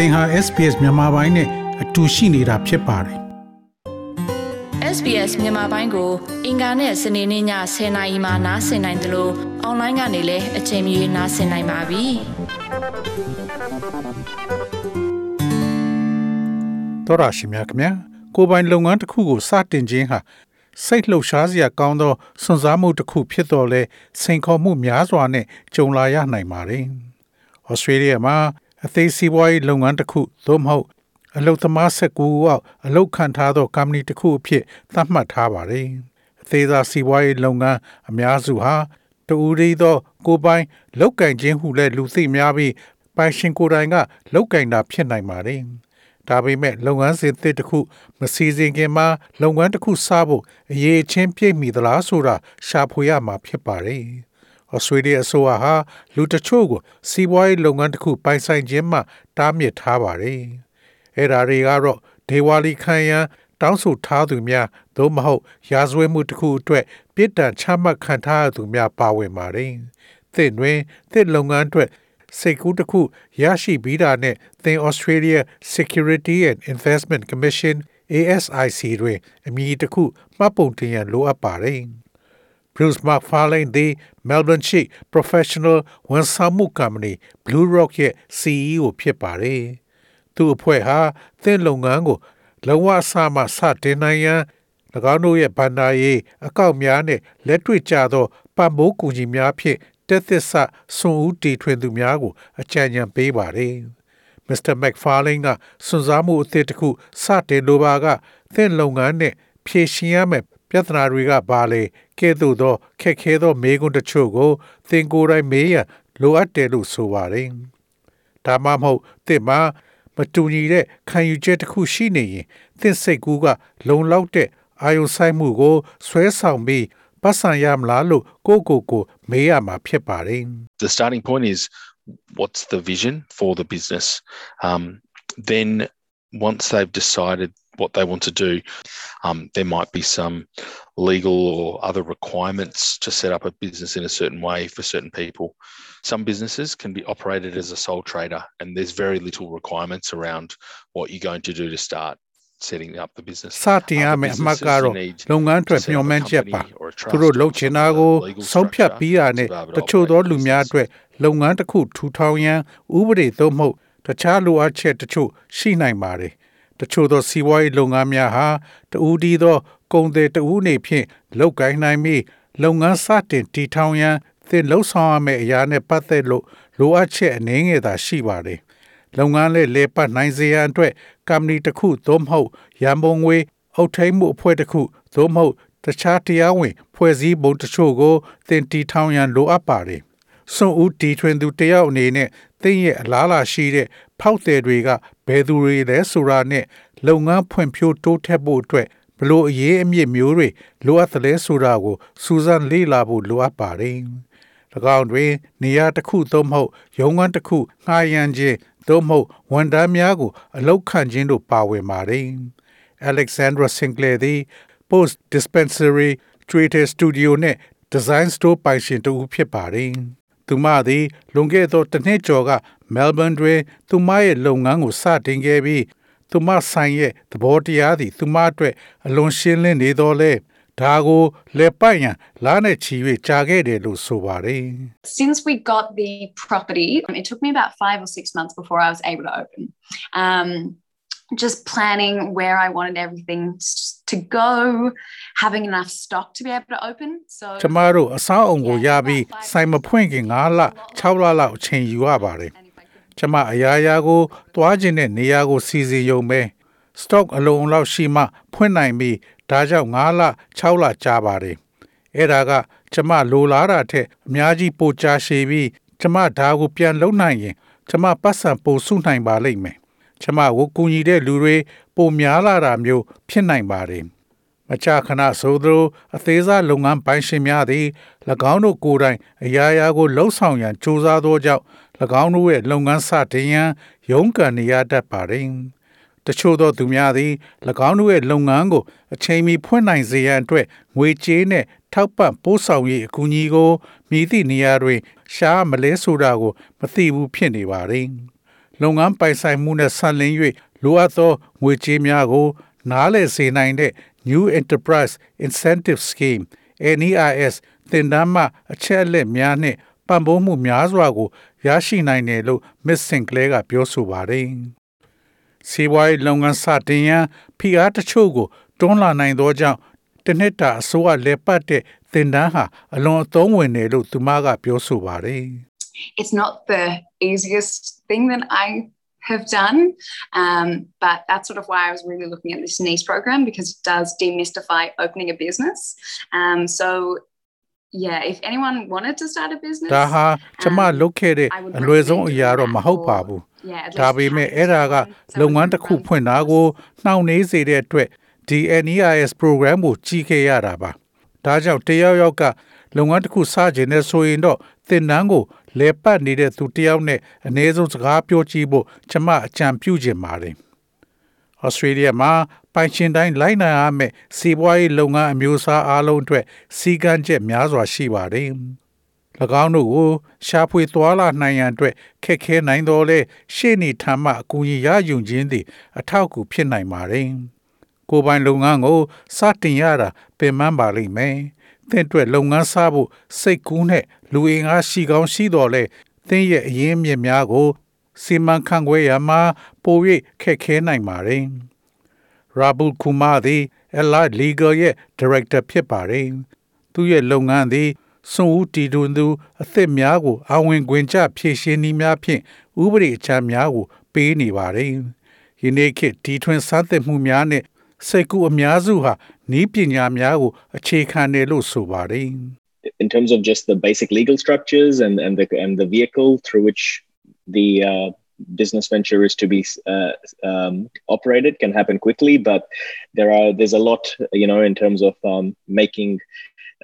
သင်ဟာ SPS မြန်မာပိုင်းနဲ့အတူရှိနေတာဖြစ်ပါတယ် SBS မြန်မာပိုင်းကို အင်ကာနဲ့စနေနေ့ည10:00နာရီမှနားဆင်နိုင်တယ်လို့အွန်လိုင်းကနေလည်းအချိန်မီနားဆင်နိုင်ပါပြီ။တော်ရရှိမြခင်ဗျာကိုပိုင်လုပ်ငန်းတစ်ခုကိုစတင်ခြင်းဟာစိတ်လှုပ်ရှားစရာကောင်းသောစွန့်စားမှုတစ်ခုဖြစ်တော်လဲစိန်ခေါ်မှုများစွာနဲ့ကြုံလာရနိုင်ပါတယ်။ဩစတြေးလျမှာ အသေးစီးပွားရေးလုပ်ငန်းတစ်ခုသို့မဟုတ်အလုသမားဆက်ကူအောက်အလုခံထားသောကုမ္ပဏီတစ်ခုအဖြစ်သတ်မှတ်ထားပါတယ်။အသေးစားစီးပွားရေးလုပ်ငန်းအများစုဟာတူရီသောကိုပိုင်လောက်ကင်ခြင်းဟုလည်းလူသိများပြီးပိုင်ရှင်ကိုယ်တိုင်ကလောက်ကင်တာဖြစ်နိုင်ပါတယ်။ဒါပေမဲ့လုပ်ငန်းစဉ်သစ်တစ်ခုမစီစဉ်ခင်မှာလုပ်ငန်းတစ်ခုစဖို့အရေးချင်းပြည့်မီသလားဆိုတာရှာဖွေရမှာဖြစ်ပါတယ်။ ဩစတြေးလျအစိုးရဟာလူတချို့ကိုစီးပွားရေးလုပ်ငန်းတစ်ခုပိုင်ဆိုင်ခြင်းမှတားမြစ်ထားပါတယ်။အဲ့ဒါတွေကတော့ဒေဝါလီခံရန်တောင်းဆိုထားသူများသို့မဟုတ်ရာဇဝဲမှုတစ်ခုအတွက်ပြစ်ဒဏ်ချမှတ်ခံထားရသူများပါဝင်ပါတယ်။သစ်တွင်သစ်လုပ်ငန်းအတွက်စိတ်ကူးတစ်ခုရရှိပြီးတာနဲ့သင် Australia Security and Investment Commission ASIC တွင်အမည်တစ်ခုမှတ်ပုံတင်ရန်လိုအပ်ပါတယ်။ Bruce McFarlane သည် Melbourne ရှိ Professional ဝန်ဆောင်မှု company Blue Rock ရဲ့ CEO ဖြစ်ပါတယ်။သူ့အဖွဲ့ဟာသင်လုပ်ငန်းကိုလုံဝအစမှစတင်နိုင်ရန်၎င်းတို့ရဲ့ဗန္ဒာရေးအကောက်များနဲ့လက်တွေ့ကျသောပံ့ပိုးကူညီများဖြင့်တက်သစ်ဆစွန်ဦးတီထွင်သူများကို အကြံဉာဏ်ပေးပါတယ်။ Mr. McFarlane ကစွန့်စားမှုအသစ်တစ်ခုစတင်လိုပါကသင်လုပ်ငန်းနဲ့ဖြည့်ရှင်ရမယ့် ပြဿနာတွေကဘာလဲကဲ့သို့သောခက်ခဲသောမေးခွန်းတချို့ကိုသင်ကိုယ်တိုင်မေးရန်လိုအပ်တယ်လို့ဆိုပါတယ်။ဒါမှမဟုတ်သင်မှာမတူညီတဲ့ခံယူချက်တစ်ခုရှိနေရင်သင်စိတ်ကူးကလုံလောက်တဲ့အာယုဆိုင်မှုကိုဆွဲဆောင်ပြီးပတ်စံရမလားလို့ကိုကိုကိုမေးရမှာဖြစ်ပါတယ်။ The starting point is what's the vision for the business um, then once they've decided what they want to do. Um, there might be some legal or other requirements to set up a business in a certain way for certain people. Some businesses can be operated as a sole trader, and there's very little requirements around what you're going to do to start setting up the business စတင်ရမယ့်အမှတ်ကတော့လုပ်ငန်းအတွက်မျှော်မှန်းချက်ပါသူတို့လုပ်ချင်တာကိုဆုံးဖြတ်ပြီးရတဲ့တချို့သောလူများအတွက်လုပ်ငန်းတစ်ခုထူထောင်ရန်ဥပဒေသို့မဟုတ်တခြားလိုအပ်ချက်တချို့ရှိနိုင်ပါတယ် တချို့သောစီးပွားရေးလုပ်ငန်းများဟာတူဒီသောကုန်သည်တူနေဖြင့်လုပ်ကိုင်နိုင်ပြီးလုပ်ငန်းစတင်တည်ထောင်ရန်သင်လှုပ်ဆောင်ရမယ့်အရာနဲ့ပတ်သက်လို့လိုအပ်ချက်အနည်းငယ်သာရှိပါတယ်။လုပ်ငန်းလေးလေပတ်နိုင်စေရန်အတွက်ကုမ္ပဏီတစ်ခုသို့မဟုတ်ရန်ပုံငွေအုပ်ထိန်းမှုအဖွဲ့တစ်ခုသို့မဟုတ်တခြားတရားဝင် ဖွဲ့စည်းပုံတချို့ကိုသင်တည်ထောင်ရန်လိုအပ်ပါတယ်။စွန်ဦးတီထွင်သူတယောက်အနေနဲ့သင်ရဲ့အလားလာရှိတဲ့ဖောက်သည်တွေက ဘယ်သူတွေလဲဆိုတာနဲ့လုပ်ငန်းဖွံ့ဖြိုးတိုးတက်ဖို့အတွက်ဘလို့အရေးအမြစ်မျိုးတွေလိုအပ်သလဲဆိုတာကိုစူးစမ်းလေ့လာဖို့လိုအပ်ပါတယ်။၎င်းတွင် နေရာတစ်ခုသို့မဟုတ်ရုံးခန်းတစ်ခုငှားရမ်းခြင်းသို့မဟုတ်ဝန်ထမ်းများကိုအလောက်ခံခြင်းတို့ပါဝင်ပါတယ်။ Alexandra Sinclair သည် Post Dispensary Trader Studio နဲ့ Design Store ပိုင်ရှင်တူဖြစ်ပါတယ်။ သူမသည်လွန်ခဲ့သောတစ်နှစ်ကျော်က Melbourne တွင် သူမရဲ့လုပ်ငန်းကိုစတင်ခဲ့ပြီးသူမဆိုင်ရဲ့သဘောတရားသည် သူမအတွက်အလွန်ရှင်းလင်းနေတော့လေဒါကိုလက်ပိုက်ရန်လားနဲ့ချီ၍ကြာခဲ့တယ်လို့ဆိုပါတယ် Since we got the property it took me about 5 or 6 months before I was able to open um just planning where I wanted everything to go having enough stock to be able to open so ကျမတို့အဆောင်အုံကိုရပြီးဆိုင်မဖွင့်ခင်9လ6လလောက်အချိန်ယူရပါတယ်ကျမအရာရာကိုသွားခြင်းတဲ့နေရာကိုစီစဉ်ရုံပဲ stock အလုံးလောက်ရှိမှဖွင့်နိုင်ပြီးဒါကြောင့်9လ6လကြာပါတယ်အဲ့ဒါကကျမလိုလားတာထက်အများကြီးပိုကြာရှည်ပြီးကျမဒါကိုပြန်လုံနိုင်ရင်ကျမပတ်စံပိုစုနိုင်ပါလိမ့်မယ် ကျမကိုကူညီတဲ့လူတွေပိုများလာတာမျိုးဖြစ်နိုင်ပါတယ်မချခဏဆိုသလိုအသေးစားလုပ်ငန်းပိုင်ရှင်များသည်၎င်းတို့ကိုယ်တိုင်အရာရာကိုလှုပ်ဆောင်ရန်ကြိုးစားသောကြောင့်၎င်းတို့ရဲ့လုပ်ငန်းစတင်ရန်ရုန်းကန်နေရတတ်ပါတယ်။တချို့သောသူများသည်၎င်းတို့ရဲ့လုပ်ငန်းကိုအချိန်မီဖွင့်နိုင်စေရန်အတွက်ငွေကြေးနဲ့ထောက်ပံ့ပို့ဆောင်ရေးအကူအညီကိုမြည်သည့်နေရာတွင်ရှားမလဲဆိုတာကိုမသိဘူးဖြစ်နေပါတယ်။ လုပ်ငန်းပိုင်ဆိုင်မှုနဲ့ဆက်လင်း၍လိုအပ်သောငွေကြေးများကို နားလည်စေနိုင်တဲ့ New Enterprise Incentive Scheme NEIS သင်တန်းမှအချက်အလက်များနှင့်ပံ့ပိုးမှုများစွာကို ရရှိနိုင်တယ်လို့ Miss Sinclair ကပြောဆိုပါတယ်။စီးပွားရေးလုပ်ငန်းစတင်ရန်ဖိအားတချို့ကို တွန်းလာနိုင်သောကြောင့်တစ်နှစ်တာအစိုးရလက်ပတ်တဲ့သင်တန်းဟာအလွန်အသုံးဝင်တယ်လို့သူမကပြောဆိုပါတယ်။ It's not the easiest thing that I have done. Um, but that's sort of why I was really looking at this NICE program because it does demystify opening a business. Um, so yeah, if anyone wanted to start a business, ဒါဟာကျမလုပ်ခဲ့တဲ့အလွယ်ဆုံးအရာတော့မဟုတ်ပါဘူး yeah, at ဒါ least ပေမဲ့ have အဲ့ဒါက experience. So လုပ်ငန်းတစ်ခုဖွင့်တာကိုနှောင့်နှေးစေတဲ့အတွက်ဒီ NEIS program ကိုကြီးခဲ့ရတာပါဒါကြောင့်တယောက်ယောက်က လုပ်ငန်းတစ်ခုစခြင်းနဲ့ဆိုရင်တော့သင်တန်းကိုလဲပတ်နေတဲ့သူတယောက်နဲ့အနည်းဆုံးစကားပြောကြည့်ဖို့ကျွန်မအကြံပြုချင်ပါတယ်ဩစတြေးလျမှာပိုင်ရှင်တိုင်းလိုက်နိုင်ရမယ့်စီးပွားရေးလုပ်ငန်းအမျိုးအစားအားလုံးအတွက်စီကံချက်များစွာရှိပါတယ်။၎င်းတို့ကိုရှာဖွေသွာလာနိုင်ရန်အတွက်ခက်ခဲနိုင်တော်လဲရှေ့နေထမ်းမှအကူအညီရယူခြင်းသည်အထောက်အကူဖြစ်နိုင်ပါတယ်။ကိုယ်ပိုင်လုပ်ငန်းကိုစတင်ရတာပင်ပန်းပါလိမ့်မယ်။ သင်အတွက်လုပ်ငန်းစဖို့စိတ်ကူးနဲ့လူအင်အားရှိကောင်းရှိတော်လဲသင်ရဲ့အရင်းအမြစ်များကိုစီမံခန့်ခွဲရမှာပို၍ခက်ခဲနိုင်ပါတယ်။ရာဘူလ်ကူမာသည် Allied Legal ရဲ့ Director ဖြစ်ပါတယ်။သူရဲ့လုပ်ငန်းသည်စွန့်ဦးတည်တွင်သူအသစ်များကိုအဝင်ခွင်ကျဖြည့်ရှင်းနည်းများဖြင့်ဥပဒေအချမ်းများကို ပေးနေပါတယ်။ယနေ့ခေတ်တီထွင်စမ်းသစ်မှုများနဲ့စိတ်ကူးအများစုဟာ နီးပညာများကိုအခြေခံတယ်လို့ဆိုပါတယ် in terms of just the basic legal structures and, and the and the vehicle through which the uh, business venture is to be uh, um, operated can happen quickly but there are there's a lot you know in terms of um, making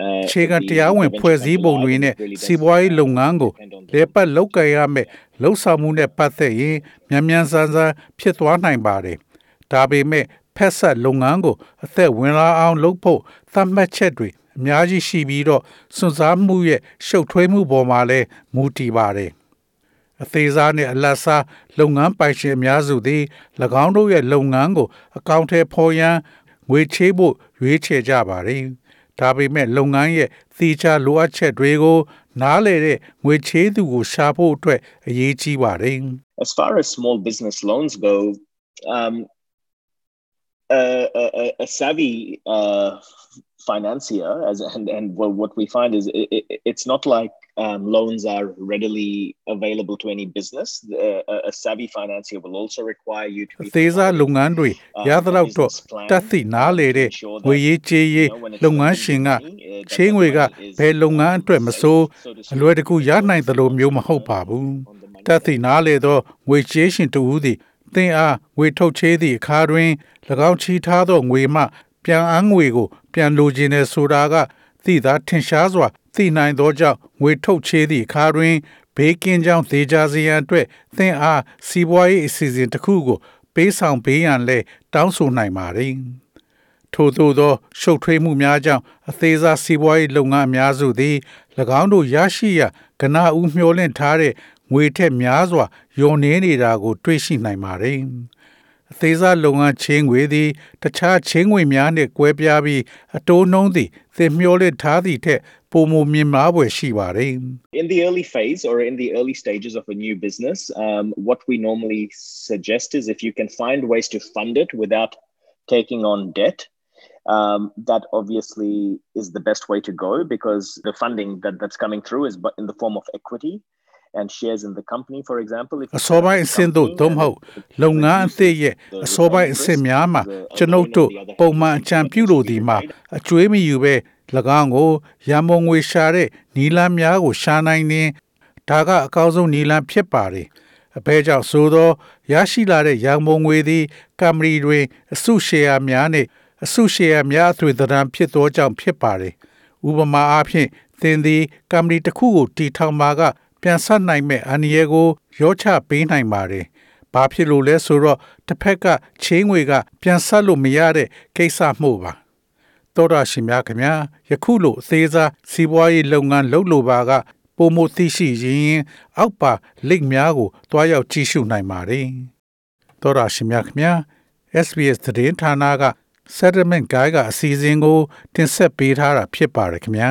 uh, ခြေခံ the- တရားဝင် the venture ဖွဲ့စည်းပုံ come to တွေ life နဲ့ and it really does စီးပွားရေး uh, လုပ်ငန်းကို depend on the- လေပတ်လောက်ကင်ရမယ်လှုပ်ဆောင်မှုနဲ့ပတ်သက်ရင်မြန်မြန်ဆန်ဆန်ဖြစ်သွားနိုင်ပါတယ်။ဒါပေမဲ့ ဖက်ဆက်လုပ်ငန်းကို အသက်ဝင်လာအောင်လုပ်ဖို့သတ်မှတ်ချက်တွေအများကြီးရှိပြီးတော့စွန့်စားမှုရဲ့ရှုပ်ထွေးမှုပေါ်မှာလည်းမူတည်ပါတယ်။အသေးစားနဲ့အလတ်စားလုပ်ငန်းပိုင်ရှင်အများစုသည်၎င်းတို့ရဲ့လုပ်ငန်းကို အကောင့်ထဲဖော်ရန်ငွေချေးဖို့ရွေးချယ်ကြပါတယ်။ဒါပေမဲ့လုပ်ငန်းရဲ့သီးခြားလိုအပ်ချက်တွေကို နားလည်တဲ့ငွေချေးသူကိုရှာဖို့အတွက်အရေးကြီးပါတယ်။ as far as small business loans go, um, a, a, a savvy uh, financier, as and and what what we find is it, it, it's not like um, loans are readily available to any business. The- a, a savvy financier will also require you to အ be သေးစား provided, လုပ်ငန်းတွေ uh, ရသလောက်တော့ business plan တတ်သိနားလေတဲ့ to ensure that, ငွေရေးကြေးရေး you know, when it's လုပ်ငန်း lending ရှင်က money, uh, that ချေး that ငွေက money is, ဘယ်လုပ်ငန်း um, အတွက်မ safe, ဆိုး so to အလွယ်တ speak, ကူရနိုင်သလိုမျိုးမဟုတ်ပါဘူး on the money တတ်သိနားလေသောငွေကြေးရှင်တူဦးသည် သင်အားငွေထုတ်ချေးသည့်အခါတွင်၎င်းချီထားသောငွေမှ ပြန်အန်းငွေကို ပြန်လိုချင်တယ်ဆိုတာကသိသာထင်ရှားစွာသိနိုင်သောကြောင့်ငွေထုတ်ချေးသည့်အခါတွင်ဘေးကင်းကြောင်းသေးကြစေရန်အတွက်သင်အားစီးပွားရေးအစီအစဉ်တစ်ခုကို ပေးဆောင်ပေးရန်လဲတောင်းဆိုနိုင်ပါသည်ထို့သောသောရှုပ်ထွေးမှုများကြောင့်အသေးစားစီးပွားရေးလုပ်ငန်းအများစုသည်၎င်းတို့ရရှိရကဏဦးမျှော်လင့်ထားတဲ့ ငွေထက်များစွာယုံနေနေတာကို တွေ့ရှိနိုင်ပါတယ်။အသေးစားလုပ်ငန်းချင်းငွေသည်တခြားချင်းငွေများနှင့်ကွဲပြားပြီးအတိုးနှုန်းသည်သင်မျှော်လင့်ထားသည့်ထက်ပိုမိုမြင့်မားဖွယ်ရှိပါတယ်။ in the early phase or in the early stages of a new business, um, what we normally suggest is if you can find ways to fund it without taking on debt, um, that obviously is the best way to go because the funding that, that's coming through is bu- in the form of equity And shares in the company, for example. If အစောပိုင်းအဆင့်သို့သို့မဟုတ်လုပ်ငန်းအသစ်ရဲ့အစောပိုင်းအဆင့်များမှာကျွန်ုပ်တို့ပုံမှန်အကြံပြုလိုသည်မှာအကျွေးမယူပဲ၎င်းကိုရန်မုံငွေရှာတဲ့နီလန်းများကိုရှာနိုင်ရင်ဒါကအကောင်းဆုံးနီလန်းဖြစ်ပါတယ်အဘဲကြောင့်ဆိုသောရရှိလာတဲ့ရန်မုံငွေသည်ကမ္ပဏီတွင်အစုရှယ်ယာများနှင့်အစုရှယ်ယာများအသွေးသဏ္ဍာန်ဖြစ်သောကြောင့်ဖြစ်ပါတယ်ဥပမာအားဖြင့်သင်သည်ကမ္ပဏီတစ်ခုကိုတည်ထောင်မှာက ပြန်ဆက်နိုင်မဲ့အန္တရာယ်ကိုရောချပေးနိုင်ပါတယ်။ဘာဖြစ်လို့လဲဆိုတော့တစ်ဖက်ကချင်းငွေက ပြန်ဆက်လို့မရတဲ့ကိစ္စမှုပါ။သောတာရှင်များခင်ဗျာယခုလိုအသေးစားစီးပွားရေးလုပ်ငန်းလုပ်လိုပါကပုံမသိရှိရင်အောက်ပါလိန့်များကိုတွားရောက်ကြည့်ရှုနိုင်ပါတယ်သောရရှိမြခင်ဗျာ SBS သတင်းဌာနက Settlement Guide ကအစီအစဉ်ကို တင်ဆက်ပေးထားတာဖြစ်ပါတယ်ခင်ဗျာ